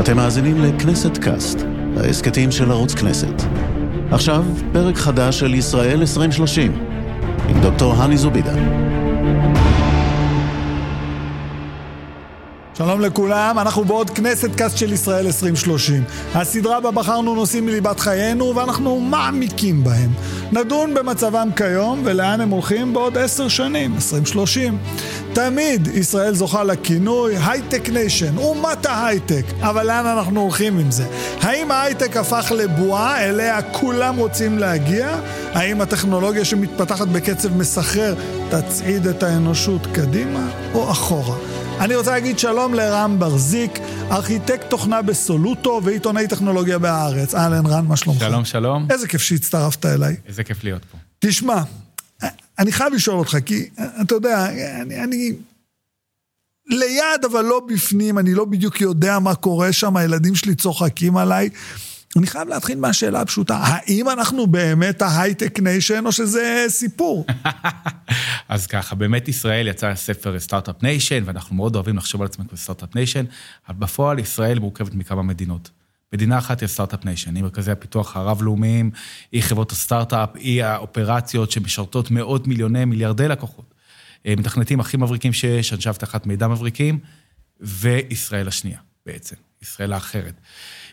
אתם מאזינים לכנסת קאסט, ההסכתים של ערוץ כנסת. עכשיו, פרק חדש של ישראל 2030, עם דוקטור הני זובידה. שלום לכולם, אנחנו בעוד כנסת קאסט של ישראל 2030. הסדרה בה בחרנו נושאים מליבת חיינו ואנחנו מעמיקים בהם. נדון במצבם כיום ולאן הם הולכים בעוד עשר שנים, 2030. תמיד ישראל זוכה לכינוי High-Tech Nation, אומת ההייטק. אבל לאן אנחנו הולכים עם זה? האם ההייטק הפך לבועה אליה כולם רוצים להגיע? האם הטכנולוגיה שמתפתחת בקצב מסחרר תצעיד את האנושות קדימה או אחורה? אני רוצה להגיד שלום לרן בר-זיק, ארכיטקט תוכנה בסולוטו ועיתונאי טכנולוגיה בהארץ. אהלן רן, מה שלומך? שלום, שלום. איזה כיף שהצטרפת אליי. איזה כיף להיות פה. תשמע, אני חייב לשאול אותך, כי אתה יודע, אני, אני ליד אבל לא בפנים, אני לא בדיוק יודע מה קורה שם, הילדים שלי צוחקים עליי. אני חייב להתחיל מהשאלה הפשוטה, האם אנחנו באמת ה High-Tech Nation או שזה סיפור? אז ככה, באמת ישראל יצא ספר Start-Up Nation, ואנחנו מאוד אוהבים לחשוב על עצמנו כ Start-Up Nation, אבל בפועל ישראל מורכבת מכמה מדינות. מדינה אחת היא Start-Up Nation, היא מרכזי הפיתוח הרב-לאומיים, היא חברות הסטארט-אפ, היא האופרציות שמשרתות מאות מיליוני, מיליארדי לקוחות. מתכנתים הכי מבריקים שיש, אנשי אבטחת מידע מבריקים, וישראל השנייה בעצם, ישראל האחרת.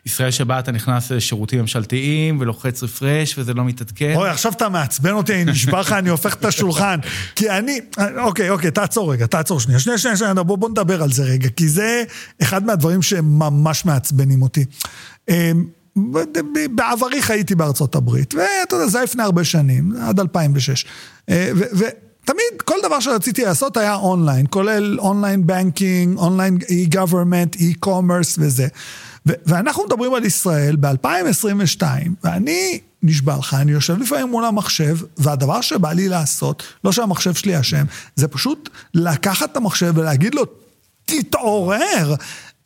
ישראל שבה אתה נכנס לשירותים ממשלתיים ולוחץ רפרש וזה לא מתעדכן. אוי, עכשיו אתה מעצבן אותי, אני נשבע לך, אני הופך את השולחן. כי אני, אוקיי, אוקיי, תעצור רגע, תעצור שנייה. שנייה, שנייה, שנייה, בוא, בוא נדבר על זה רגע, כי זה אחד מהדברים שממש מעצבנים אותי. אמ, בעברי חייתי בארצות הברית, ואתה יודע, זה היה לפני הרבה שנים, עד 2006. אה, ותמיד, כל דבר שרציתי לעשות היה אונליין, כולל online banking, online e-government, e-commerce וזה. ואנחנו מדברים על ישראל ב-2022, ואני נשבע לך, אני יושב לפעמים מול המחשב, והדבר שבא לי לעשות, לא שהמחשב שלי אשם, זה פשוט לקחת את המחשב ולהגיד לו, תתעורר.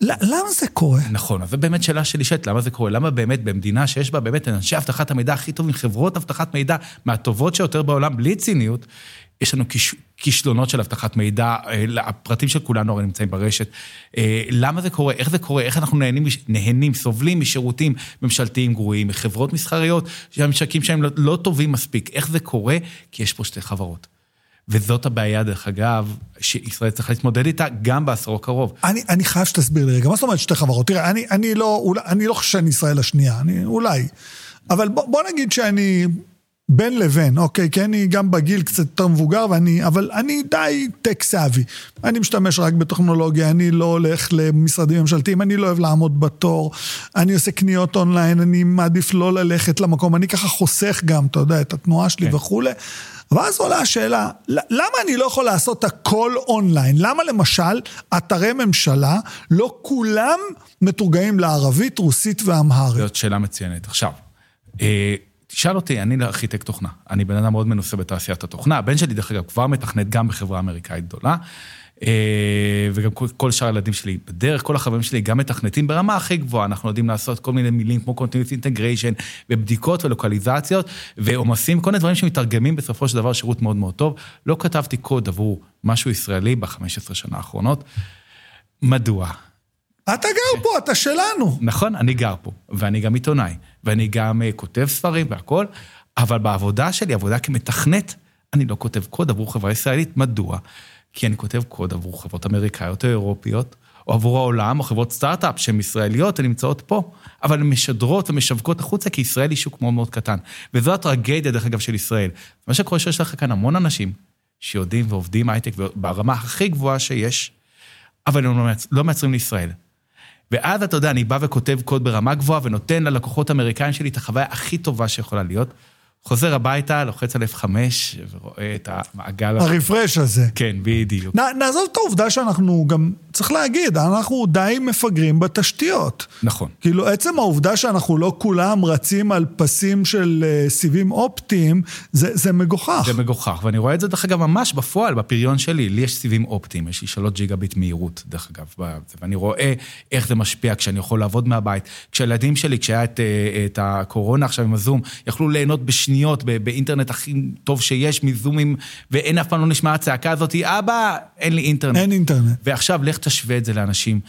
למה זה קורה? נכון, אז זו באמת שאלה שנשאלת, למה זה קורה? למה באמת במדינה שיש בה באמת אנשי אבטחת המידע הכי טובים, חברות אבטחת מידע מהטובות שיותר בעולם, בלי ציניות, יש לנו כישלונות של אבטחת מידע, הפרטים של כולנו הרי נמצאים ברשת. למה זה קורה? איך זה קורה? איך אנחנו נהנים, נהנים סובלים משירותים ממשלתיים גרועים, מחברות מסחריות, שהממשקים שלהם לא, לא טובים מספיק. איך זה קורה? כי יש פה שתי חברות. וזאת הבעיה, דרך אגב, שישראל צריכה להתמודד איתה גם בעשור הקרוב. אני, אני חייב שתסביר לי רגע, מה זאת אומרת שתי חברות? תראה, אני, אני לא, אולי, לא חושב שאני ישראל השנייה, אני, אולי. אבל בוא, בוא נגיד שאני בין לבין, אוקיי, כי אני גם בגיל קצת יותר מבוגר, ואני, אבל אני די טק סאבי. אני משתמש רק בטכנולוגיה, אני לא הולך למשרדים ממשלתיים, אני לא אוהב לעמוד בתור, אני עושה קניות אונליין, אני מעדיף לא ללכת למקום, אני ככה חוסך גם, אתה יודע, את התנועה שלי כן. וכולי. ואז עולה השאלה, למה אני לא יכול לעשות הכל אונליין? למה למשל אתרי ממשלה, לא כולם מתורגמים לערבית, רוסית ואמהרית? זאת שאלה מצוינת. עכשיו, אה, תשאל אותי, אני ארכיטקט תוכנה. אני בן אדם מאוד מנוסה בתעשיית התוכנה. הבן שלי, דרך אגב, כבר מתכנת גם בחברה אמריקאית גדולה. וגם כל שאר הילדים שלי בדרך, כל החברים שלי גם מתכנתים ברמה הכי גבוהה. אנחנו יודעים לעשות כל מיני מילים כמו Continuous Integration, ובדיקות ולוקליזציות, ועומסים, כל מיני דברים שמתרגמים בסופו של דבר שירות מאוד מאוד טוב. לא כתבתי קוד עבור משהו ישראלי ב-15 שנה האחרונות. מדוע? אתה גר פה, אתה שלנו. נכון, אני גר פה, ואני גם עיתונאי, ואני גם כותב ספרים והכול, אבל בעבודה שלי, עבודה כמתכנת, אני לא כותב קוד עבור חברה ישראלית. מדוע? כי אני כותב קוד עבור חברות אמריקאיות או אירופיות, או עבור העולם, או חברות סטארט-אפ שהן ישראליות, הן נמצאות פה, אבל הן משדרות ומשווקות החוצה, כי ישראל היא שוק מאוד מאוד קטן. וזו הטרגדיה, דרך אגב, של ישראל. מה שקורה שיש לך כאן המון אנשים שיודעים ועובדים הייטק ברמה הכי גבוהה שיש, אבל הם לא מייצרים לישראל. ואז אתה יודע, אני בא וכותב קוד ברמה גבוהה ונותן ללקוחות האמריקאים שלי את החוויה הכי טובה שיכולה להיות. חוזר הביתה, לוחץ על F5 ורואה את המעגל. הרפרש הזה. כן, בדיוק. נעזוב את העובדה שאנחנו גם, צריך להגיד, אנחנו די מפגרים בתשתיות. נכון. כאילו, עצם העובדה שאנחנו לא כולם רצים על פסים של סיבים אופטיים, זה, זה מגוחך. זה מגוחך, ואני רואה את זה, דרך אגב, ממש בפועל, בפריון שלי. לי יש סיבים אופטיים, יש לי 3 ג'יגה ביט מהירות, דרך אגב, ואני רואה איך זה משפיע כשאני יכול לעבוד מהבית. כשהילדים שלי, כשהיה את, את הקורונה עכשיו עם הזום, יכלו ליהנות בשנייה. שניות באינטרנט הכי טוב שיש, מזומים, ואין אף פעם לא נשמע הצעקה הזאת, אבא, אין לי אינטרנט. אין אינטרנט. ועכשיו, לך תשווה את זה לאנשים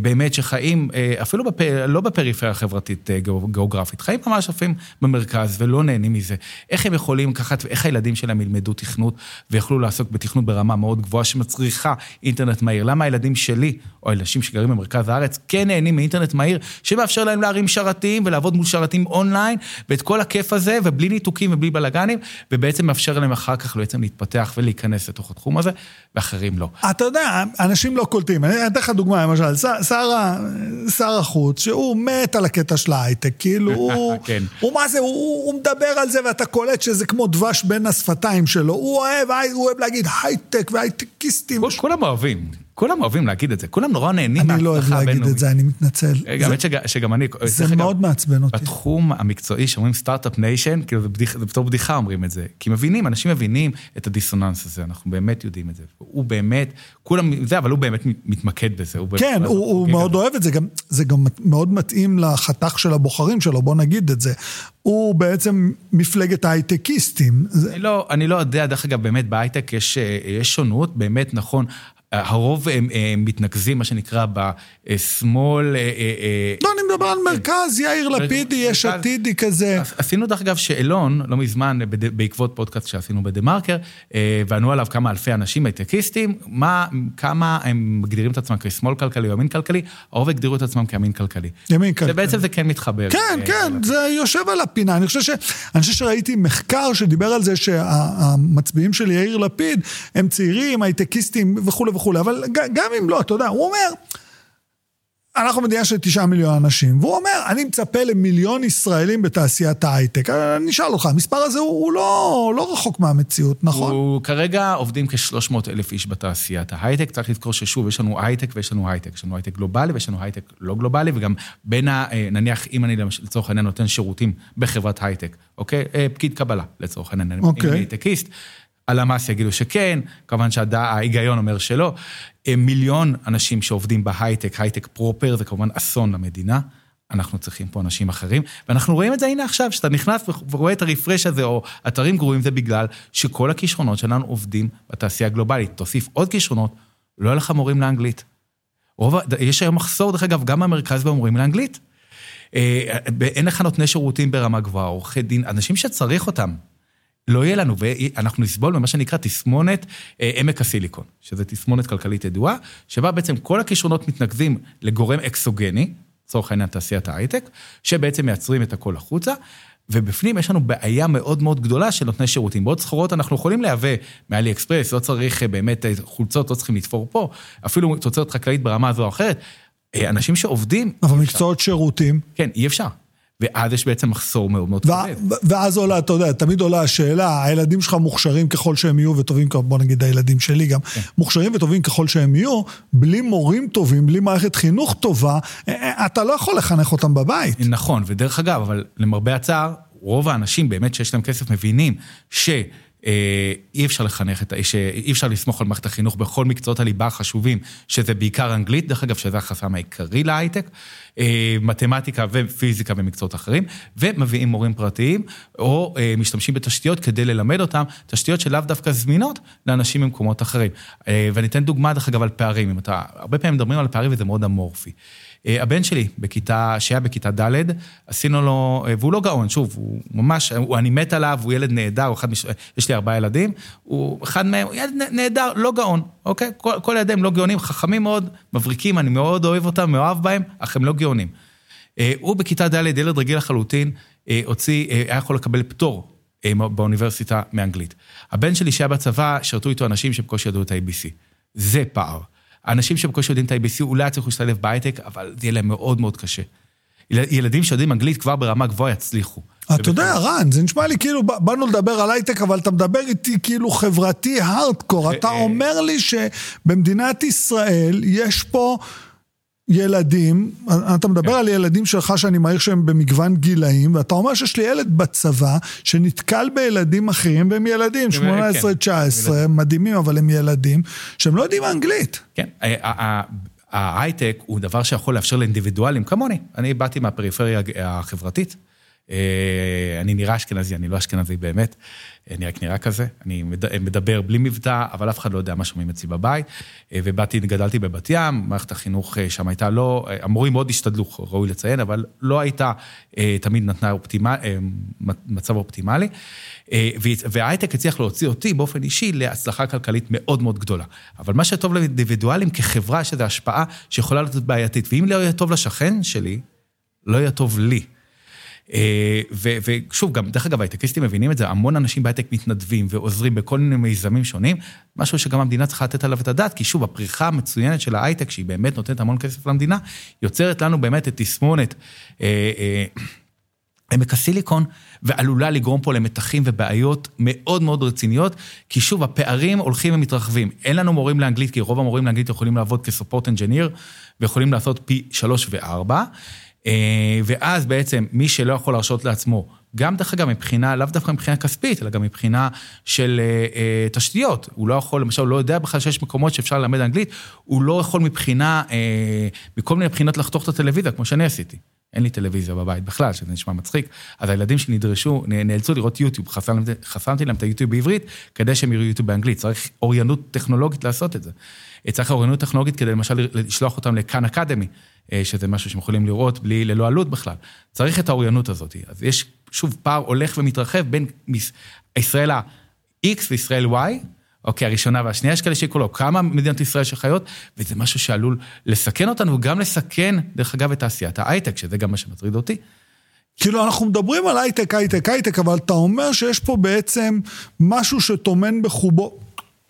באמת שחיים, אפילו בפ... לא בפריפריה החברתית גיאוגרפית, חיים ממש לפעמים במרכז ולא נהנים מזה. איך הם יכולים לקחת, איך הילדים שלהם ילמדו תכנות ויוכלו לעסוק בתכנות ברמה מאוד גבוהה שמצריכה אינטרנט מהיר? למה הילדים שלי, או אנשים שגרים במרכז הארץ, כן נהנים מאינטרנט מהיר, שמאפשר להם להרים שרתים ולעבוד מול שרתים אונליין, ואת כל הכיף הזה, ובלי ניתוקים ובלי בלאגנים, ובעצם מאפשר להם אחר כך בעצם להתפתח ולהיכנס לתוך התחום הזה, ואחרים לא. אתה יודע, אנשים לא קולטים. אני אתן לך דוגמה, למשל, שר, שר החוץ, שהוא מת על הקטע של ההייטק, כאילו, הוא, כן. הוא מה זה, הוא, הוא מדבר על זה ואתה קולט שזה כמו דבש בין השפתיים שלו. הוא אוהב, הוא אוהב להגיד הייטק והייטקיסטים. כולם אוהבים. כולם אוהבים להגיד את זה, כולם נורא נהנים מההצלחה הבינלאומית. אני לא אוהב להגיד את זה, אני מתנצל. האמת שגם אני... זה מאוד מעצבן אותי. בתחום המקצועי שאומרים Start-Up Nation, כאילו זה בתור בדיחה אומרים את זה. כי מבינים, אנשים מבינים את הדיסוננס הזה, אנחנו באמת יודעים את זה. הוא באמת, כולם, זה, אבל הוא באמת מתמקד בזה. כן, הוא מאוד אוהב את זה, זה גם מאוד מתאים לחתך של הבוחרים שלו, בוא נגיד את זה. הוא בעצם מפלגת ההייטקיסטים. אני לא, אני לא יודע, דרך אגב, באמת בהייטק יש, יש שונות, באמת נכון. הרוב הם, הם מתנקזים, מה שנקרא, בשמאל... אה, אה, אה, לא, אני מדבר על מרכז, יאיר לפידי, יש עתידי כזה. עשינו, דרך אגב, שאלון, לא מזמן, בעקבות פודקאסט שעשינו בדה-מרקר, וענו עליו כמה אלפי אנשים, הייטקיסטים, מה, כמה הם מגדירים את עצמם כשמאל כלכלי או ימין כלכלי, הרוב הגדירו את עצמם כימין כלכלי. ימין כלכלי. ובעצם זה כן מתחבר. כן, כן, זה יושב על הפינה. אני חושב, ש... אני חושב שראיתי מחקר שדיבר על זה שהמצביעים של יאיר לפיד הם צעירים, הייטקיסטים וכולי וכולי, אבל גם אם לא, אתה יודע, הוא אומר... אנחנו מדינה של תשעה מיליון אנשים, והוא אומר, אני מצפה למיליון ישראלים בתעשיית ההייטק. אני אשאל אותך, המספר הזה הוא, הוא לא, לא רחוק מהמציאות, נכון? הוא כרגע עובדים כ-300 אלף איש בתעשיית ההייטק. צריך לזכור ששוב, יש לנו הייטק ויש לנו הייטק. יש לנו הייטק גלובלי ויש לנו הייטק לא גלובלי, וגם בין ה... אה, נניח, אם אני לצורך העניין נותן שירותים בחברת הייטק, אוקיי? אה, פקיד קבלה, לצורך העניין, אוקיי. אני הייטקיסט. הלמ"ס יגידו שכן, כמובן שההיגיון אומר שלא. מיליון אנשים שעובדים בהייטק, הייטק proper, זה כמובן אסון למדינה. אנחנו צריכים פה אנשים אחרים, ואנחנו רואים את זה הנה עכשיו, שאתה נכנס ורואה את הרפרש הזה, או אתרים גרועים, זה בגלל שכל הכישרונות שלנו עובדים בתעשייה הגלובלית. תוסיף עוד כישרונות, לא יהיה לך מורים לאנגלית. רוב, יש היום מחסור, דרך אגב, גם במרכז במורים לאנגלית. אה, אין לך נותני שירותים ברמה גבוהה, עורכי דין, אנשים שצריך אותם. לא יהיה לנו, ואנחנו נסבול במה שנקרא תסמונת אה, עמק הסיליקון, שזה תסמונת כלכלית ידועה, שבה בעצם כל הכישרונות מתנקזים לגורם אקסוגני, לצורך העניין תעשיית ההייטק, שבעצם מייצרים את הכל החוצה, ובפנים יש לנו בעיה מאוד מאוד גדולה של נותני שירותים. בעוד סחורות אנחנו יכולים לייבא מאלי אקספרס, לא צריך אה, באמת, אה, חולצות לא צריכים לתפור פה, אפילו תוצרת חקלאית ברמה הזו או אחרת. אנשים שעובדים... אבל מקצועות שירותים. כן, אי אפשר. ואז יש בעצם מחסור מאוד מאוד כבד. ואז עולה, אתה יודע, תמיד עולה השאלה, הילדים שלך מוכשרים ככל שהם יהיו וטובים, בוא נגיד הילדים שלי גם, כן. מוכשרים וטובים ככל שהם יהיו, בלי מורים טובים, בלי מערכת חינוך טובה, אה, אה, אתה לא יכול לחנך אותם בבית. נכון, ודרך אגב, אבל למרבה הצער, רוב האנשים באמת שיש להם כסף מבינים ש... אה, אי אפשר לחנך את, האיש, אי אפשר לסמוך על מערכת החינוך בכל מקצועות הליבה החשובים, שזה בעיקר אנגלית, דרך אגב, שזה החסם העיקרי להייטק, אה, מתמטיקה ופיזיקה ומקצועות אחרים, ומביאים מורים פרטיים, או אה, משתמשים בתשתיות כדי ללמד אותם, תשתיות שלאו דווקא זמינות לאנשים ממקומות אחרים. ואני אתן דוגמה, דרך אגב, על פערים. אם אתה, הרבה פעמים מדברים על פערים וזה מאוד אמורפי. אה, הבן שלי, בכיתה, שהיה בכיתה ד', עשינו לו, אה, והוא לא גאון, שוב, הוא ממש, הוא, אני מת עליו, הוא ילד נהדר, הוא אחד, מש, יש לי ארבעה ילדים, הוא אחד מהם, הוא ילד נהדר, לא גאון, אוקיי? כל, כל ילדיהם לא גאונים, חכמים מאוד, מבריקים, אני מאוד אוהב אותם, מאוהב בהם, אך הם לא גאונים. אה, הוא בכיתה ד', ילד רגיל לחלוטין, הוציא, היה יכול לקבל פטור באוניברסיטה מאנגלית. הבן שלי שהיה בצבא, שירתו איתו אנשים שבקושי ידעו את ה-ABC. זה פער. האנשים שבקושי יודעים את ה-ABC אולי יצליחו להשתלב בהייטק, אבל זה יהיה להם מאוד מאוד קשה. ילדים שיודעים אנגלית כבר ברמה גבוהה יצליחו. אתה יודע, רן, זה נשמע לי כאילו, באנו לדבר על הייטק, אבל אתה מדבר איתי כאילו חברתי הארדקור. אתה אה, אומר לי שבמדינת ישראל יש פה ילדים, אתה מדבר כן. על ילדים שלך שאני מעריך שהם במגוון גילאים, ואתה אומר שיש לי ילד בצבא שנתקל בילדים אחרים, והם ילדים, 18-19, כן. מדהימים, אבל הם ילדים, שהם לא יודעים אנגלית. כן, ההייטק הוא דבר שיכול לאפשר לאינדיבידואלים כמוני. אני באתי מהפריפריה החברתית. אה, אני נראה אשכנזי, אני לא אשכנזי באמת, אני רק נראה כזה. אני מדבר בלי מבטא, אבל אף אחד לא יודע מה שומעים אצלי בבית. ובאתי, גדלתי בבת ים, מערכת החינוך שם הייתה לא, המורים מאוד השתדלו, ראוי לציין, אבל לא הייתה, תמיד נתנה אופטימל, מצב אופטימלי. וההייטק הצליח להוציא אותי באופן אישי להצלחה כלכלית מאוד מאוד גדולה. אבל מה שטוב לאינדיבידואלים כחברה, יש השפעה שיכולה להיות בעייתית. ואם לא יהיה טוב לשכן שלי, לא יהיה טוב לי. אה, ושוב, גם, דרך אגב, הייטקיסטים מבינים את זה, המון אנשים בהייטק מתנדבים ועוזרים בכל מיני מיזמים שונים, משהו שגם המדינה צריכה לתת עליו את הדעת, כי שוב, הפריחה המצוינת של ההייטק, שהיא באמת נותנת המון כסף למדינה, יוצרת לנו באמת את תסמונת אה, אה, עמק הסיליקון, ועלולה לגרום פה למתחים ובעיות מאוד מאוד רציניות, כי שוב, הפערים הולכים ומתרחבים. אין לנו מורים לאנגלית, כי רוב המורים לאנגלית יכולים לעבוד כסופורט אנג'יניר, ויכולים לעשות פי שלוש וארבע. אה, ואז בעצם מי שלא יכול להרשות לעצמו, גם דרך אגב מבחינה, לאו דווקא מבחינה כספית, אלא גם מבחינה של אה, אה, תשתיות. הוא לא יכול, למשל, הוא לא יודע בכלל שיש מקומות שאפשר ללמד אנגלית, הוא לא יכול מבחינה, אה, מכל מיני בחינות לחתוך את הטלוויזיה, כמו שאני עשיתי. אין לי טלוויזיה בבית בכלל, שזה נשמע מצחיק. אז הילדים שלי נדרשו, נאלצו לראות יוטיוב, חסמתי, להם את היוטיוב בעברית, כדי שהם יראו יוטיוב באנגלית. צריך אוריינות טכנולוגית לעשות את זה. צריך אוריינות טכנולוגית כדי למשל לשלוח אותם לכאן אקדמי. אה, שזה משהו שהם יכולים לראות בלי, ללא עלות בכלל. צריך את האוריינות הזאת. אז יש, שוב, פער הולך ומתרחב בין ישראל ה-X וישראל Y, אוקיי, הראשונה והשנייה, יש כאלה שיקראו לו כמה מדינות ישראל שחיות, וזה משהו שעלול לסכן אותנו, וגם לסכן, דרך אגב, את תעשיית ההייטק, שזה גם מה שמטריד אותי. כאילו, אנחנו מדברים על הייטק, הייטק, הייטק, אבל אתה אומר שיש פה בעצם משהו שטומן בחובו,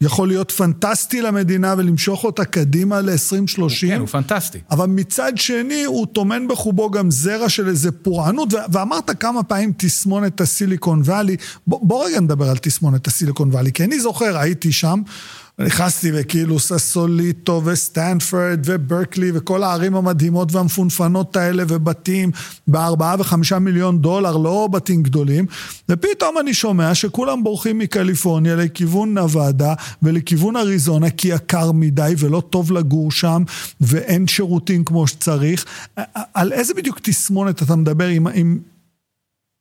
יכול להיות פנטסטי למדינה ולמשוך אותה קדימה ל-2030. כן, הוא פנטסטי. אבל מצד שני, הוא טומן בחובו גם זרע של איזה פורענות, ואמרת כמה פעמים תסמונת הסיליקון וואלי. בוא, בוא רגע נדבר על תסמונת הסיליקון וואלי, כי אני זוכר, הייתי שם. נכנסתי וכאילו ססוליטו וסטנפורד וברקלי וכל הערים המדהימות והמפונפנות האלה ובתים בארבעה וחמישה מיליון דולר, לא בתים גדולים, ופתאום אני שומע שכולם בורחים מקליפורניה לכיוון נוואדה ולכיוון אריזונה כי יקר מדי ולא טוב לגור שם ואין שירותים כמו שצריך. על איזה בדיוק תסמונת אתה מדבר עם... עם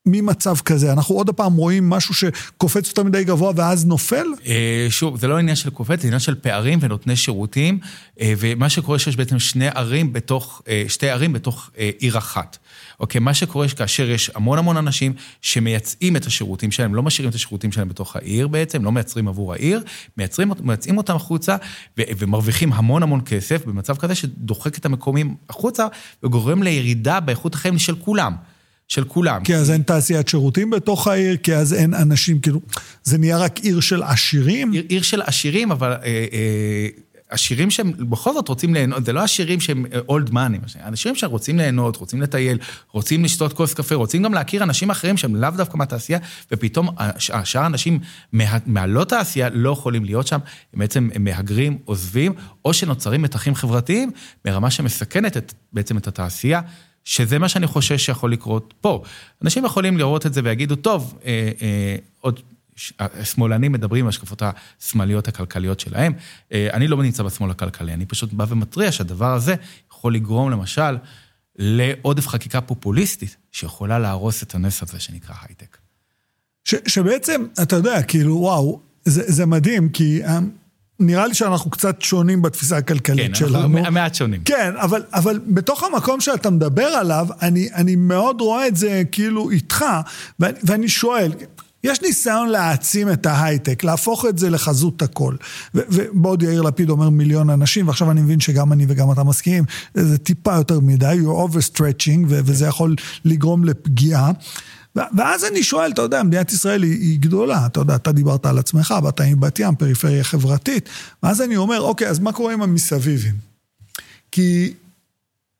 ממצב כזה? אנחנו עוד פעם רואים משהו שקופץ יותר מדי גבוה ואז נופל? אה, שוב, זה לא עניין של קופץ, זה עניין של פערים ונותני שירותים, אה, ומה שקורה שיש בעצם שני ערים בתוך, אה, שתי ערים בתוך עיר אחת. אוקיי, מה שקורה כאשר יש המון המון אנשים שמייצאים את השירותים שלהם, לא משאירים את השירותים שלהם בתוך העיר בעצם, לא מייצרים עבור העיר, מייצרים, מייצאים אותם החוצה ו- ומרוויחים המון המון כסף במצב כזה שדוחק את המקומים החוצה וגורם לירידה באיכות החיים של כולם. של כולם. כי אז אין תעשיית שירותים בתוך העיר, כי אז אין אנשים, כאילו, זה נהיה רק עיר של עשירים? עיר, עיר של עשירים, אבל אה, אה, עשירים שהם בכל זאת רוצים ליהנות, זה לא עשירים שהם אולד מאני, אנשים שרוצים ליהנות, רוצים לטייל, רוצים לשתות כוס קפה, רוצים גם להכיר אנשים אחרים שהם לאו דווקא מהתעשייה, ופתאום השאר האנשים מה, מהלא תעשייה לא יכולים להיות שם, הם בעצם מהגרים, עוזבים, או שנוצרים מתחים חברתיים ברמה שמסכנת את, בעצם את התעשייה. שזה מה שאני חושש שיכול לקרות פה. אנשים יכולים לראות את זה ויגידו, טוב, אה, אה, עוד... השמאלנים מדברים על השקפות השמאליות הכלכליות שלהם. אה, אני לא נמצא בשמאל הכלכלי, אני פשוט בא ומתריע שהדבר הזה יכול לגרום למשל לעודף חקיקה פופוליסטית שיכולה להרוס את הנס הזה שנקרא הייטק. ש, שבעצם, אתה יודע, כאילו, וואו, זה, זה מדהים, כי נראה לי שאנחנו קצת שונים בתפיסה הכלכלית כן, שלנו. כן, אנחנו מעט שונים. כן, אבל, אבל בתוך המקום שאתה מדבר עליו, אני, אני מאוד רואה את זה כאילו איתך, ואני, ואני שואל, יש ניסיון להעצים את ההייטק, להפוך את זה לחזות הכל. ובעוד יאיר לפיד אומר מיליון אנשים, ועכשיו אני מבין שגם אני וגם אתה מסכימים, זה טיפה יותר מדי, you're overstretching, וזה יכול לגרום לפגיעה. ואז אני שואל, אתה יודע, מדינת ישראל היא, היא גדולה, אתה יודע, אתה דיברת על עצמך, באת מבת ים, פריפריה חברתית, ואז אני אומר, אוקיי, אז מה קורה עם המסביבים? כי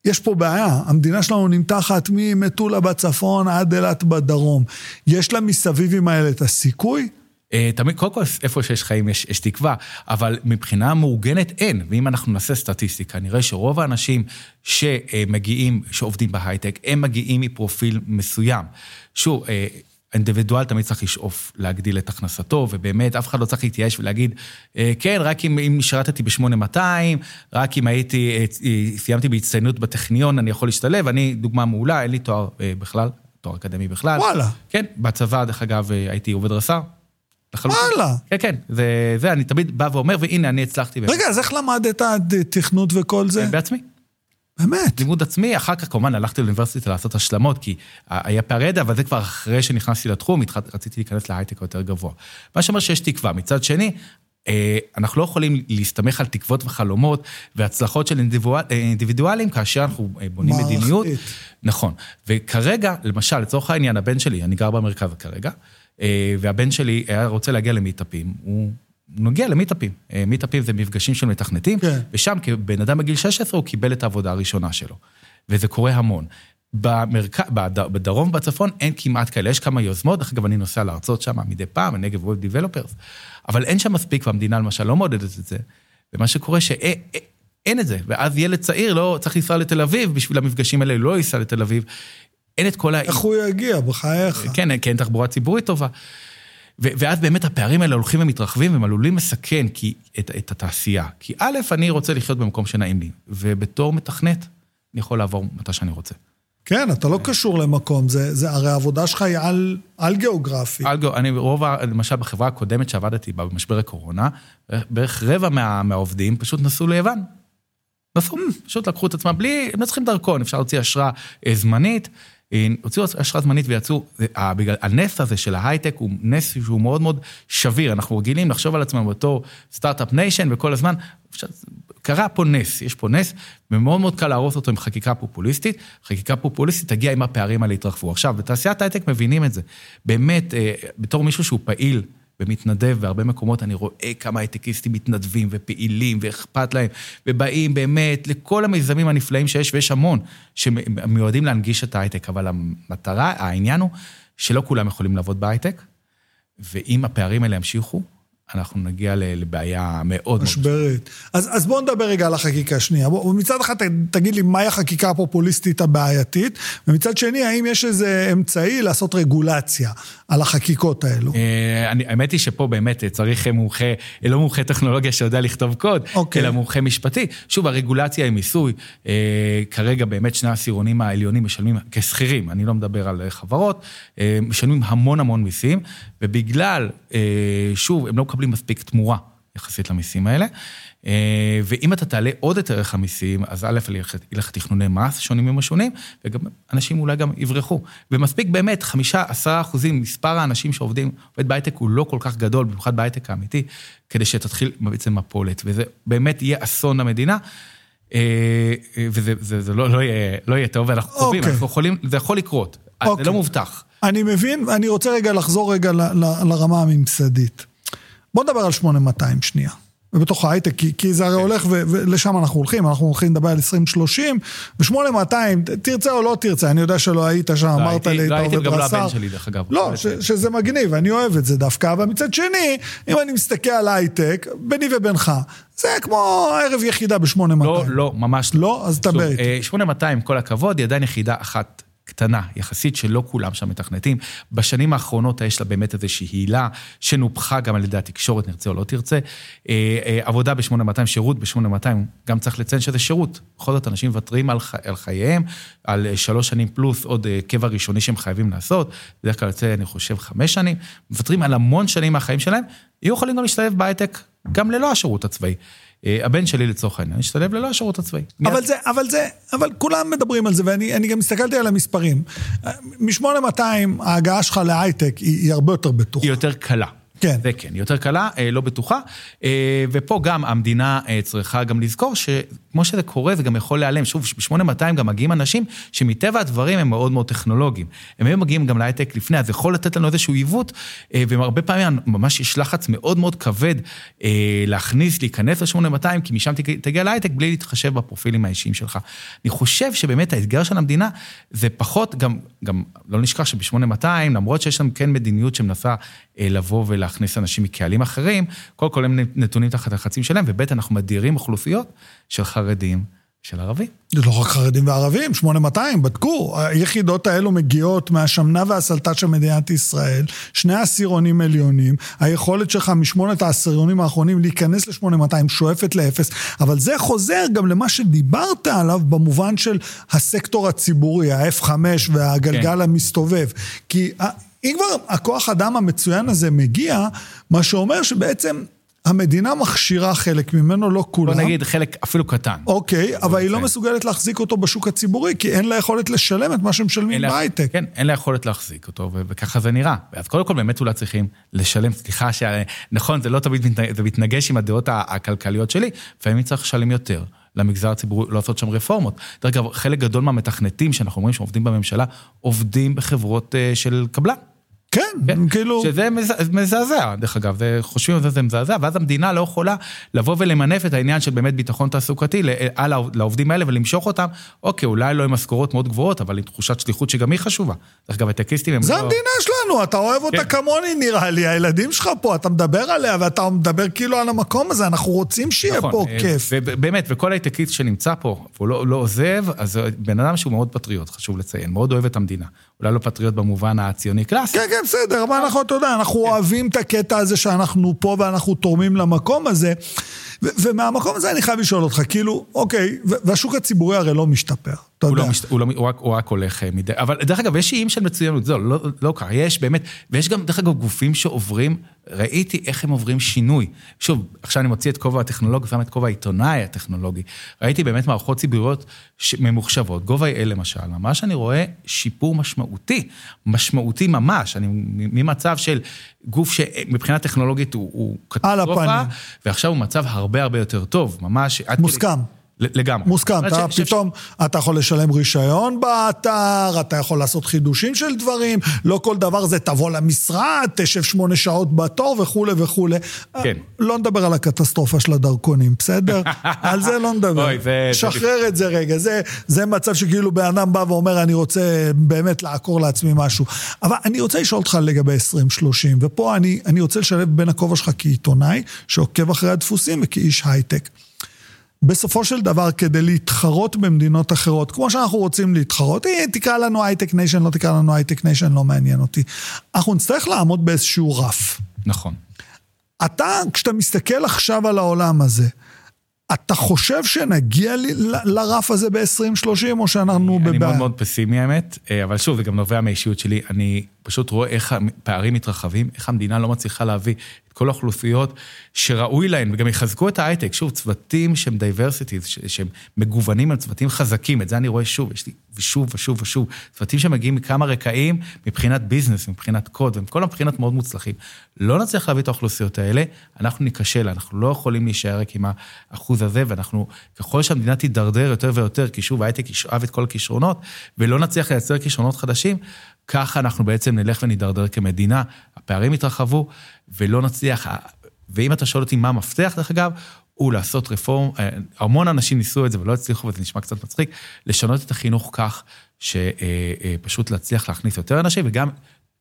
יש פה בעיה, המדינה שלנו נמתחת ממטולה בצפון עד אילת בדרום. יש למסביבים האלה את הסיכוי? אה, תמיד, קודם כל, איפה שיש חיים יש, יש תקווה, אבל מבחינה מאורגנת אין. ואם אנחנו נעשה סטטיסטיקה, נראה שרוב האנשים שמגיעים, שעובדים בהייטק, הם מגיעים מפרופיל מסוים. שוב, אה, אינדיבידואל תמיד צריך לשאוף להגדיל את הכנסתו, ובאמת אף אחד לא צריך להתייאש ולהגיד, אה, כן, רק אם, אם שירתתי ב-8200, רק אם הייתי, סיימתי בהצטיינות בטכניון, אני יכול להשתלב, אני דוגמה מעולה, אין לי תואר בכלל, תואר אקדמי בכלל. וואלה. כן, בצבא, דרך אגב, הייתי עובד רס"ר. לחלוטין. וואלה. כן, כן, זה, זה, אני תמיד בא ואומר, והנה, אני הצלחתי. רגע, אז איך למדת תכנות וכל זה? בעצמי. באמת? לימוד עצמי, אחר כך כמובן הלכתי לאוניברסיטה לעשות השלמות, כי היה פערי ידע, אבל זה כבר אחרי שנכנסתי לתחום, רציתי להיכנס להייטק יותר גבוה. מה שאומר שיש תקווה. מצד שני, אה, אנחנו לא יכולים להסתמך על תקוות וחלומות והצלחות של אינדיבידואלים כאשר אנחנו אה, בונים מערכתית. מדיניות. נכון. וכרגע, למשל, לצורך העניין, הבן שלי, אני גר במרכז כרגע, אה, והבן שלי היה רוצה להגיע למיטאפים, הוא נוגע למיטאפים. מיטאפים זה מפגשים של מתכנתים, כן. ושם כבן אדם בגיל 16 הוא קיבל את העבודה הראשונה שלו. וזה קורה המון. במרכ... בדרום ובצפון אין כמעט כאלה, יש כמה יוזמות, דרך אגב אני נוסע לארצות שם מדי פעם, הנגב ווב דיבלופרס, אבל אין שם מספיק, והמדינה למשל לא מעודדת את זה, ומה שקורה שאין את זה, ואז ילד צעיר לא צריך לנסוע לתל אביב, בשביל המפגשים האלה לא ייסע לתל אביב, אין את כל ה... איך הוא יגיע, בחייך? כן, כי אין תחבורה ציבורית טובה. ואז באמת הפערים האלה הולכים ומתרחבים, והם עלולים לסכן כי, את, את התעשייה. כי א', אני רוצה לחיות במקום שנעים לי, ובתור מתכנת, אני יכול לעבור מתי שאני רוצה. כן, אתה לא קשור למקום, זה, זה הרי העבודה שלך היא על, על גיאוגרפי. על גיאוגרפי, אני רוב, למשל בחברה הקודמת שעבדתי בה במשבר הקורונה, בערך רבע מה, מהעובדים פשוט נסעו ליוון. נסעו, פשוט לקחו את עצמם בלי, הם לא צריכים דרכון, אפשר להוציא אשרה אה, זמנית. אה, הוציאו אשרה זמנית ויצאו, אה, בגלל, הנס הזה של ההייטק הוא נס שהוא מאוד מאוד שביר, אנחנו רגילים לחשוב על עצמנו בתור start-up nation וכל הזמן, קרה פה נס, יש פה נס, ומאוד מאוד קל להרוס אותו עם חקיקה פופוליסטית. חקיקה פופוליסטית תגיע עם הפערים האלה יתרחבו. עכשיו, בתעשיית ההייטק מבינים את זה. באמת, אה, בתור מישהו שהוא פעיל ומתנדב בהרבה מקומות, אני רואה כמה הייטקיסטים מתנדבים ופעילים ואכפת להם, ובאים באמת לכל המיזמים הנפלאים שיש, ויש המון שמיועדים להנגיש את ההייטק, אבל המטרה, העניין הוא שלא כולם יכולים לעבוד בהייטק, ואם הפערים האלה ימשיכו, אנחנו נגיע לבעיה מאוד... משברית. אז, אז בואו נדבר רגע על החקיקה השנייה. בוא, מצד אחד תגיד לי מהי החקיקה הפופוליסטית הבעייתית, ומצד שני, האם יש איזה אמצעי לעשות רגולציה על החקיקות האלו? אה, אני, האמת היא שפה באמת צריך מומחה, לא מומחה טכנולוגיה שיודע לכתוב קוד, okay. אוקיי. אלא מומחה משפטי. שוב, הרגולציה היא מיסוי. אה, כרגע באמת שני העשירונים העליונים משלמים כשכירים, אני לא מדבר על חברות, אה, משלמים המון המון מיסים, ובגלל, שוב, הם לא מקבלים מספיק תמורה יחסית למיסים האלה. אה, ואם אתה תעלה עוד את ערך המיסים, אז א', ילך תכנוני מס שונים ומשונים, וגם אנשים אולי גם יברחו. ומספיק באמת, חמישה, עשרה אחוזים, מספר האנשים שעובדים, עובד בהייטק הוא לא כל כך גדול, במיוחד בהייטק האמיתי, כדי שתתחיל בעצם מפולת, וזה באמת יהיה אסון למדינה. אה, אה, וזה זה, זה לא, לא, יהיה, לא יהיה טוב, ואנחנו okay. אוקיי. אנחנו יכולים, זה יכול לקרות, okay. זה לא אוקיי. מובטח. אני מבין, אני רוצה רגע לחזור רגע ל, ל, לרמה הממסדית. בוא נדבר על 8200 שנייה. ובתוך ההייטק, כי, כי זה הרי הולך ו, ולשם אנחנו הולכים, אנחנו הולכים לדבר על 2030, ו-8200, תרצה או לא תרצה, אני יודע שלא היית שם, לא אמרת לי, לא הייתי גם הבן שלי, דרך אגב. לא, ש, שזה מגניב, אני אוהב את זה דווקא, אבל מצד שני, אם אני מסתכל על הייטק, ביני ובינך, זה כמו ערב יחידה ב-8200. לא, לא, ממש לא. לא? אז תדבר איתי. 8200, כל הכבוד, היא עדיין יחידה אחת קטנה יחסית, שלא כולם שם מתכנתים. בשנים האחרונות יש לה באמת איזושהי הילה, שנופחה גם על ידי התקשורת, נרצה או לא תרצה. אה, אה, עבודה ב-8200, שירות ב-8200, גם צריך לציין שזה שירות. בכל זאת, אנשים מוותרים על, על חייהם, על אה, שלוש שנים פלוס עוד קבע ראשוני שהם חייבים לעשות, בדרך כלל יוצא, אני חושב, חמש שנים, מוותרים על המון שנים מהחיים שלהם, יהיו יכולים גם להשתלב בהייטק, גם ללא השירות הצבאי. אה, הבן שלי לצורך העניין השתלב ללא השירות הצבאי. אבל זה, אבל זה, אבל כולם מדברים על זה, ואני גם הסתכלתי על המספרים. מ-8200 ההגעה שלך להייטק היא, היא הרבה יותר בטוחה. היא יותר קלה. כן. זה כן, יותר קלה, אה, לא בטוחה. אה, ופה גם המדינה אה, צריכה גם לזכור שכמו שזה קורה, זה גם יכול להיעלם. שוב, ב-8200 גם מגיעים אנשים שמטבע הדברים הם מאוד מאוד טכנולוגיים. הם היו מגיעים גם להייטק לפני, אז יכול לתת לנו איזשהו עיוות, והרבה פעמים ממש יש לחץ מאוד מאוד כבד להכניס, להיכנס ל-8200, כי משם תגיע להייטק בלי להתחשב בפרופילים האישיים שלך. אני חושב שבאמת האתגר של המדינה זה פחות, גם, גם לא נשכח שב-8200, למרות שיש שם כן מדיניות שמנסה לבוא ולה... להכניס אנשים מקהלים אחרים, קודם כל הם נתונים תחת הלחצים שלהם, וב' אנחנו מדירים אוכלוסיות של חרדים, של ערבים. זה לא רק חרדים וערבים, 8200, בדקו. היחידות האלו מגיעות מהשמנה והסלטה של מדינת ישראל, שני עשירונים עליונים, היכולת שלך משמונת העשירונים האחרונים להיכנס ל-8200 שואפת לאפס, אבל זה חוזר גם למה שדיברת עליו במובן של הסקטור הציבורי, ה-F5 והגלגל כן. המסתובב. כי אם כבר הכוח אדם המצוין הזה מגיע, מה שאומר שבעצם המדינה מכשירה חלק ממנו, לא כולם. בוא נגיד חלק אפילו קטן. אוקיי, אבל היא לא מסוגלת להחזיק אותו בשוק הציבורי, כי אין לה יכולת לשלם את מה שמשלמים בהייטק. כן, אין לה יכולת להחזיק אותו, וככה זה נראה. אז קודם כל באמת אולי צריכים לשלם, סליחה, נכון, זה לא תמיד זה מתנגש עם הדעות הכלכליות שלי, לפעמים צריך לשלם יותר. למגזר הציבורי, לעשות שם רפורמות. דרך אגב, חלק גדול מהמתכנתים שאנחנו אומרים שעובדים בממשלה, עובדים בחברות אה, של קבלן. כן, כן, כאילו... שזה מזעזע, דרך אגב, חושבים על זה, מזעזע, ואז המדינה לא יכולה לבוא ולמנף את העניין של באמת ביטחון תעסוקתי לעובדים האלה ולמשוך אותם, אוקיי, אולי לא עם משכורות מאוד גבוהות, אבל עם תחושת שליחות שגם היא חשובה. דרך אגב, הטקיסטים הם זה לא... זה המדינה שלנו, אתה אוהב אותה כן. כמוני נראה לי, הילדים שלך פה, אתה מדבר עליה ואתה מדבר כאילו על המקום הזה, אנחנו רוצים שיהיה נכון, פה אה, כיף. ובאמת, וכל הייטקיסט שנמצא פה, והוא לא, לא עוזב, אז בן אדם שהוא מאוד פטריוט, חשוב לציין, מאוד אוהב את המדינה. אולי לא פטריוט במובן הציוני קלאסי. כן, כן, בסדר, אבל אנחנו, אתה יודע, אנחנו כן. אוהבים את הקטע הזה שאנחנו פה ואנחנו תורמים למקום הזה. ומהמקום הזה אני חייב לשאול אותך, כאילו, אוקיי, והשוק הציבורי הרי לא משתפר, אתה הוא יודע. לא משת, הוא, לא, הוא, רק, הוא רק הולך אה, מדי... אבל דרך אגב, יש איים של מצוינות, זה לא, לא קרה, יש באמת, ויש גם, דרך אגב, גופים שעוברים, ראיתי איך הם עוברים שינוי. שוב, עכשיו אני מוציא את כובע הטכנולוגי, שם את כובע העיתונאי הטכנולוגי. ראיתי באמת מערכות ציבוריות ממוחשבות, אל למשל, ממש אני רואה שיפור משמעותי, משמעותי ממש, אני ממצב של גוף שמבחינה טכנולוגית הוא, הוא קטסטרופה, ועכשיו הוא מצב הרבה הרבה יותר טוב, ממש... מוסכם. כדי... לגמרי. מוסכם, אתה ש... פתאום, ש... אתה יכול לשלם רישיון באתר, אתה יכול לעשות חידושים של דברים, לא כל דבר זה תבוא למשרד, תשב שמונה שעות בתור וכולי וכולי. כן. לא נדבר על הקטסטרופה של הדרכונים, בסדר? על זה לא נדבר. אוי, זה... שחרר זה... את זה רגע, זה, זה מצב שכאילו בן אדם בא ואומר, אני רוצה באמת לעקור לעצמי משהו. אבל אני רוצה לשאול אותך לגבי 2030, ופה אני, אני רוצה לשלב בין הכובע שלך כעיתונאי, שעוקב אחרי הדפוסים, וכאיש הייטק. בסופו של דבר, כדי להתחרות במדינות אחרות, כמו שאנחנו רוצים להתחרות, אה, תקרא לנו high-tech nation, לא תקרא לנו high-tech nation, לא מעניין אותי. אנחנו נצטרך לעמוד באיזשהו רף. נכון. אתה, כשאתה מסתכל עכשיו על העולם הזה, אתה חושב שנגיע לרף הזה ב-2030, או שאנחנו בבעיה? אני מאוד מאוד פסימי האמת, אה, אבל שוב, זה גם נובע מהאישיות שלי. אני פשוט רואה איך הפערים מתרחבים, איך המדינה לא מצליחה להביא כל האוכלוסיות שראוי להן, וגם יחזקו את ההייטק. שוב, צוותים שהם diversities, שהם מגוונים, הם צוותים חזקים, את זה אני רואה שוב, יש לי ושוב ושוב ושוב. צוותים שמגיעים מכמה רקעים מבחינת business, מבחינת קוד, ומכל הבחינות מאוד מוצלחים. לא נצליח להביא את האוכלוסיות האלה, אנחנו ניכשל, אנחנו לא יכולים להישאר רק עם האחוז הזה, ואנחנו, ככל שהמדינה תידרדר יותר ויותר, כי שוב, ההייטק ישאב את כל הכישרונות, ולא נצליח לייצר כישרונות חדשים, ככה אנחנו בעצם נלך ונידרדר כמדינה, הפערים יתרחבו, ולא נצליח, ואם אתה שואל אותי מה המפתח, דרך אגב, הוא לעשות רפורם, אה, המון אנשים ניסו את זה ולא הצליחו, וזה נשמע קצת מצחיק, לשנות את החינוך כך שפשוט אה, אה, להצליח להכניס יותר אנשים, וגם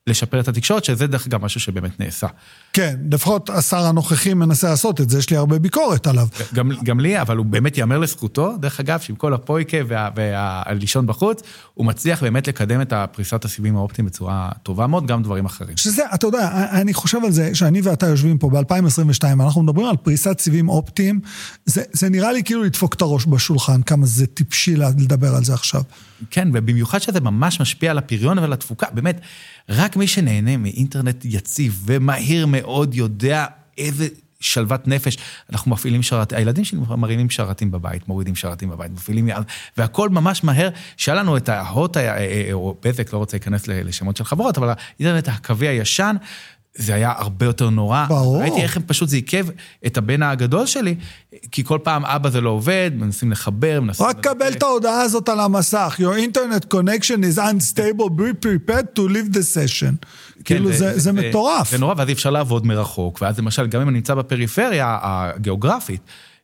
לשפר את התקשורת, שזה דרך אגב משהו שבאמת נעשה. כן, לפחות השר הנוכחי מנסה לעשות את זה, יש לי הרבה ביקורת עליו. גם, גם לי, אבל הוא באמת ייאמר לזכותו, דרך אגב, שעם כל הפויקה והלישון בחוץ, הוא מצליח באמת לקדם את הפריסת הסיבים האופטיים בצורה טובה מאוד, גם דברים אחרים. שזה, אתה יודע, אני חושב על זה, שאני ואתה יושבים פה ב-2022, אנחנו מדברים על פריסת סיבים אופטיים, זה, זה נראה לי כאילו לדפוק את הראש בשולחן, כמה זה טיפשי לדבר על זה עכשיו. כן, ובמיוחד שזה ממש משפיע על הפריון ועל התפוקה, באמת, רק מי שנהנה מאינטרנט יציב ומהיר מאוד יודע איזה שלוות נפש. אנחנו מפעילים שרתים, הילדים שלי מרימים שרתים בבית, מורידים שרתים בבית, מפעילים יד, והכל ממש מהר, שהיה לנו את ההוט, אה, אה, או בזק, לא רוצה להיכנס לשמות של חברות, אבל האינטרנט הקווי הישן, זה היה הרבה יותר נורא. ברור. ראיתי איך הם פשוט, זה עיכב את הבן הגדול שלי, כי כל פעם אבא זה לא עובד, מנסים לחבר, מנסים... רק קבל את ההודעה הזאת על המסך. Your internet connection is unstable, be prepared to leave the session. כן, כאילו זה, זה, זה מטורף. זה נורא, ואז אי אפשר לעבוד מרחוק, ואז למשל, גם אם אני נמצא בפריפריה הגיאוגרפית,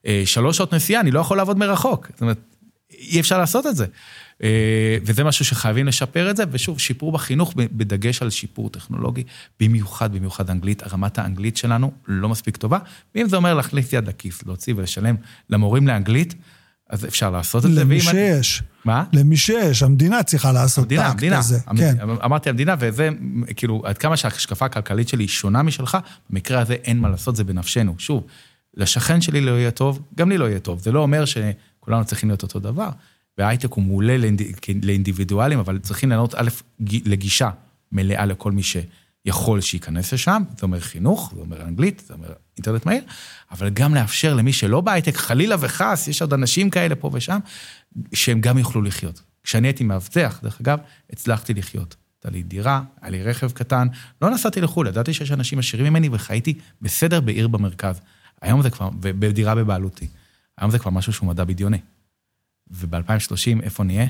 אה, שלוש שעות נסיעה, אני לא יכול לעבוד מרחוק. זאת אומרת, אי אפשר לעשות את זה. אה, וזה משהו שחייבים לשפר את זה, ושוב, שיפור בחינוך בדגש על שיפור טכנולוגי, במיוחד, במיוחד אנגלית, רמת האנגלית שלנו לא מספיק טובה, ואם זה אומר להחליף יד לכיס, להוציא ולשלם למורים לאנגלית, אז אפשר לעשות את זה. למי ואם אני- שיש. מה? למי שיש, המדינה צריכה לעשות את המדינה, האקט המדינה. הזה. המ- כן. אמרתי המדינה, וזה, כאילו, עד כמה שההשקפה הכלכלית שלי היא שונה משלך, במקרה הזה אין מה לעשות, זה בנפשנו. שוב, לשכן שלי לא יהיה טוב, גם לי לא יהיה טוב. זה לא אומר שכולנו צריכים להיות אותו דבר. וההייטק הוא מעולה לאינד- לאינדיבידואלים, אבל צריכים לענות א', לגישה מלאה לכל מי שיכול שייכנס לשם, זה אומר חינוך, זה אומר אנגלית, זה אומר אינטרנט מהיר, אבל גם לאפשר למי שלא בהייטק, חלילה וחס, יש עוד אנשים כאלה פה ושם, שהם גם יוכלו לחיות. כשאני הייתי מאבטח, דרך אגב, הצלחתי לחיות. הייתה לי דירה, היה לי רכב קטן, לא נסעתי לחו"ל, ידעתי שיש אנשים עשירים ממני וחייתי בסדר בעיר במרכז. היום זה כבר, בדירה בבעלותי. היום זה כבר משהו שהוא מדע בדיוני. וב-2030, איפה נהיה?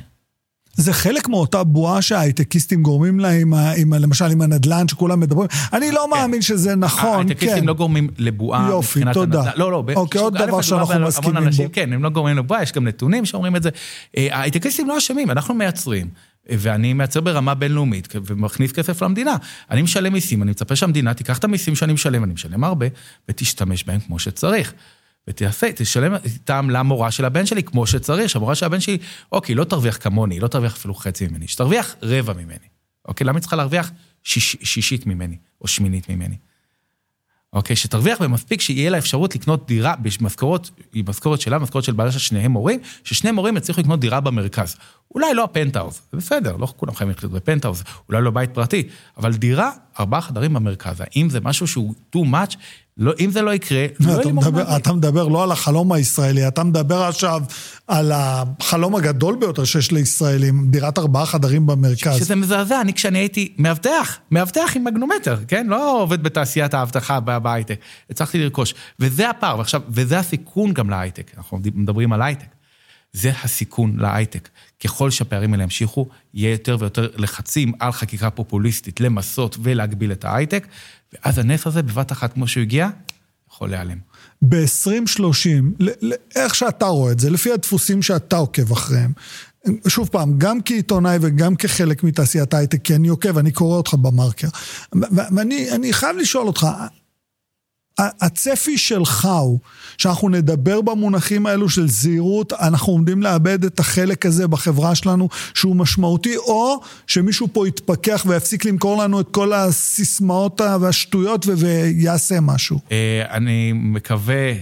זה חלק מאותה בועה שההייטקיסטים גורמים לה, עם ה, עם ה, למשל עם הנדל"ן שכולם מדברים. אני לא מאמין שזה נכון, ההייטקיסטים כן. לא גורמים לבועה יופי, מבחינת תודה. הנדל"ן. לא, לא. אוקיי, עוד דבר מדובר שאנחנו מסכימים אנשים, בו. כן, הם לא גורמים לבועה, יש גם נתונים שאומרים את זה. אה, ההייטקיסטים לא אשמים, אנחנו מייצרים. ואני מייצר ברמה בינלאומית ומכניס כסף למדינה. אני משלם מיסים, אני מצפה שהמדינה תיקח את המיסים שאני משלם, אני משלם הרבה, ותשתמש בהם כמו שצריך. ותעשה, תשלם איתם למורה של הבן שלי כמו שצריך, שהמורה של הבן שלי, אוקיי, לא תרוויח כמוני, לא תרוויח אפילו חצי ממני, שתרוויח רבע ממני. אוקיי, למה היא צריכה להרוויח שיש, שישית ממני, או שמינית ממני? אוקיי, שתרוויח במספיק שיהיה לה אפשרות לקנות דירה במשכורת, היא משכורת שלה, משכורת של בעלה של שניהם מורים, ששני מורים יצליחו לקנות דירה במרכז. אולי לא הפנטהאוז, זה בסדר, לא כולם חייבים לחיות בפנטהאוז, אולי לא בית פרטי, אבל דירה, ארבעה חדרים במרכז, האם זה משהו שהוא too much? לא, אם זה לא יקרה, לא יהיה לי מדבר. אתה מדבר לא על החלום הישראלי, אתה מדבר עכשיו על החלום הגדול ביותר שיש לישראלים, דירת ארבעה חדרים במרכז. שזה מזעזע, אני כשאני הייתי מאבטח, מאבטח עם מגנומטר, כן? לא עובד בתעשיית האבטחה בהייטק, הצלחתי לרכוש. וזה הפער, ועכשיו, וזה הסיכון גם להייטק, אנחנו מדברים על הייטק. זה הסיכון להייטק. ככל שהפערים האלה ימשיכו, יהיה יותר ויותר לחצים על חקיקה פופוליסטית למסות ולהגביל את ההייטק, ואז הנס הזה, בבת אחת כמו שהוא הגיע, יכול להיעלם. ב-2030, איך שאתה רואה את זה, לפי הדפוסים שאתה עוקב אחריהם, שוב פעם, גם כעיתונאי וגם כחלק מתעשיית ההייטק, כי אני עוקב, אני קורא אותך במרקר. ואני אני חייב לשאול אותך, הצפי שלך הוא שאנחנו נדבר במונחים האלו של זהירות, אנחנו עומדים לאבד את החלק הזה בחברה שלנו שהוא משמעותי, או שמישהו פה יתפכח ויפסיק למכור לנו את כל הסיסמאות והשטויות ויעשה משהו. אני מקווה,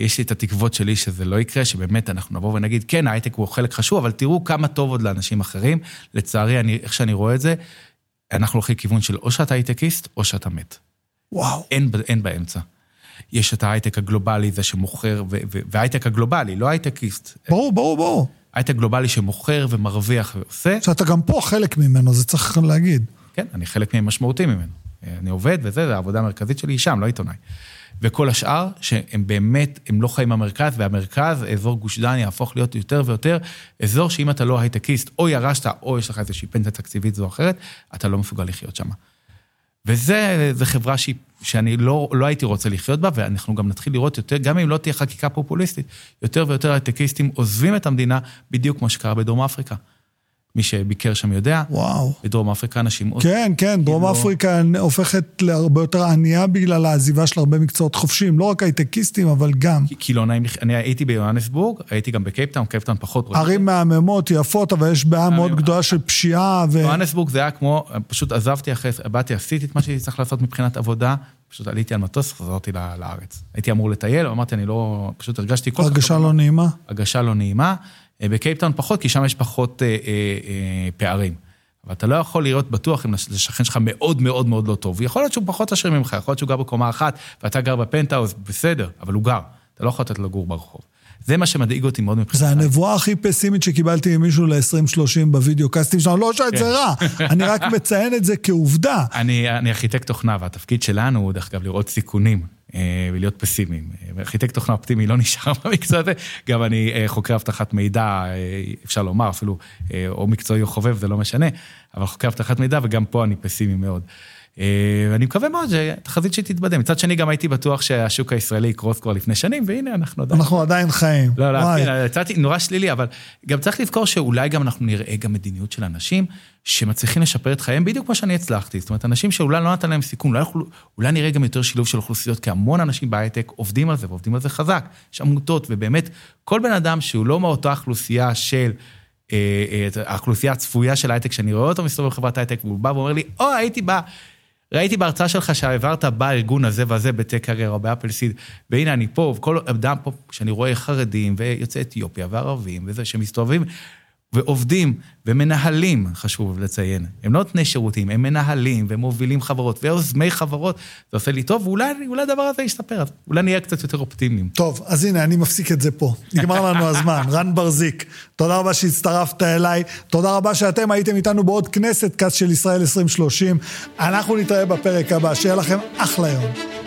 יש לי את התקוות שלי שזה לא יקרה, שבאמת אנחנו נבוא ונגיד, כן, ההייטק הוא חלק חשוב, אבל תראו כמה טוב עוד לאנשים אחרים. לצערי, אני, איך שאני רואה את זה, אנחנו הולכים לכיוון של או שאתה הייטקיסט או שאתה מת. וואו. אין, אין באמצע. יש את ההייטק הגלובלי, זה שמוכר, וההייטק הגלובלי, לא הייטקיסט. ברור, ברור, ברור. הייטק גלובלי שמוכר ומרוויח ועושה. שאתה גם פה חלק ממנו, זה צריך להגיד. כן, אני חלק משמעותי ממנו. אני עובד וזה, זה העבודה המרכזית שלי היא שם, לא עיתונאי. וכל השאר, שהם באמת, הם לא חיים במרכז, והמרכז, אזור גוש דן, יהפוך להיות יותר ויותר אזור שאם אתה לא הייטקיסט, או ירשת, או יש לך איזושהי פנסיה תקציבית זו או אחרת, אתה לא מסוגל לחיות שם. וזה חברה שהיא, שאני לא, לא הייתי רוצה לחיות בה, ואנחנו גם נתחיל לראות יותר, גם אם לא תהיה חקיקה פופוליסטית, יותר ויותר הייטקיסטים עוזבים את המדינה, בדיוק כמו שקרה בדרום אפריקה. מי שביקר שם יודע, וואו. בדרום אפריקה אנשים... כן, כן, דרום כאילו- אפריקה הופכת להרבה יותר ענייה בגלל העזיבה של הרבה מקצועות חופשיים, לא רק הייטקיסטים, אבל גם. כי לא נעים, אני הייתי ביוהנסבורג, הייתי גם בקייפטאון, קייפטאון פחות... ערים מהממות, יפות, אבל יש בעיה מאוד גדולה של פשיעה ו... יוהנסבורג זה היה כמו, פשוט עזבתי אחרי, באתי, עשיתי את מה שהייתי צריך לעשות מבחינת עבודה, פשוט עליתי על מטוס, חזרתי לארץ. הייתי אמור לטייל, אמרתי, אני לא, פשוט הרגשתי כל כך... הרגשה לא נעימה? הרגשה לא נעימה. בקייפטאון פחות, כי שם יש פחות אה, אה, אה, פערים. אבל אתה לא יכול להיות בטוח אם לשכן שלך מאוד מאוד מאוד לא טוב. יכול להיות שהוא פחות עשיר ממך, יכול להיות שהוא גר בקומה אחת, ואתה גר בפנטהאוז, בסדר, אבל הוא גר. אתה לא יכול לתת לו לגור ברחוב. זה מה שמדאיג אותי מאוד מבחינת... זה הנבואה הכי פסימית שקיבלתי ממישהו ל-2030 בווידאו קאסטים שלנו, לא שאת זה רע, אני רק מציין את זה כעובדה. אני, אני ארכיטקט תוכנה, והתפקיד שלנו הוא, דרך אגב, לראות סיכונים ולהיות פסימיים. ארכיטקט תוכנה אופטימי לא נשאר במקצוע הזה, גם אני חוקר אבטחת מידע, אפשר לומר, אפילו או מקצועי או חובב, זה לא משנה, אבל חוקר אבטחת מידע, וגם פה אני פסימי מאוד. ואני מקווה מאוד שתחזית שתתבדה. מצד שני, גם הייתי בטוח שהשוק הישראלי יקרוס כבר לפני שנים, והנה אנחנו עדיין... אנחנו עדיין חיים. לא, לא, יצאתי נורא שלילי, אבל גם צריך לזכור שאולי גם אנחנו נראה גם מדיניות של אנשים שמצליחים לשפר את חייהם בדיוק כמו שאני הצלחתי. זאת אומרת, אנשים שאולי לא נתן להם סיכון, אולי, אולי נראה גם יותר שילוב של אוכלוסיות, כי המון אנשים בהייטק עובדים על זה, ועובדים על זה חזק. יש עמותות, ובאמת, כל בן אדם שהוא לא מאותה אוכלוסייה של... אה, אה, האוכלוסייה הצפויה של הייטק, שאני רואה אותו מסתובב בחברת הייטק, והוא בא ואומר לי, או, הייתי בא, ראיתי בהרצאה שלך שהעברת בארגון הזה והזה בטק קרייר או באפלסיד, והנה אני פה, וכל אדם פה, כשאני רואה חרדים ויוצאי אתיופיה וערבים וזה, שמסתובבים ועובדים ומנהלים, חשוב לציין. הם לא נותני שירותים, הם מנהלים ומובילים חברות ויוזמי חברות. זה עושה לי טוב, ואולי הדבר הזה ישתפר, אז אולי נהיה קצת יותר אופטימיים. טוב, אז הנה, אני מפסיק את זה פה. נגמר לנו הזמן. רן ברזיק, תודה רבה שהצטרפת אליי. תודה רבה שאתם הייתם איתנו בעוד כנסת קאסט של ישראל 2030. אנחנו נתראה בפרק הבא, שיהיה לכם אחלה יום.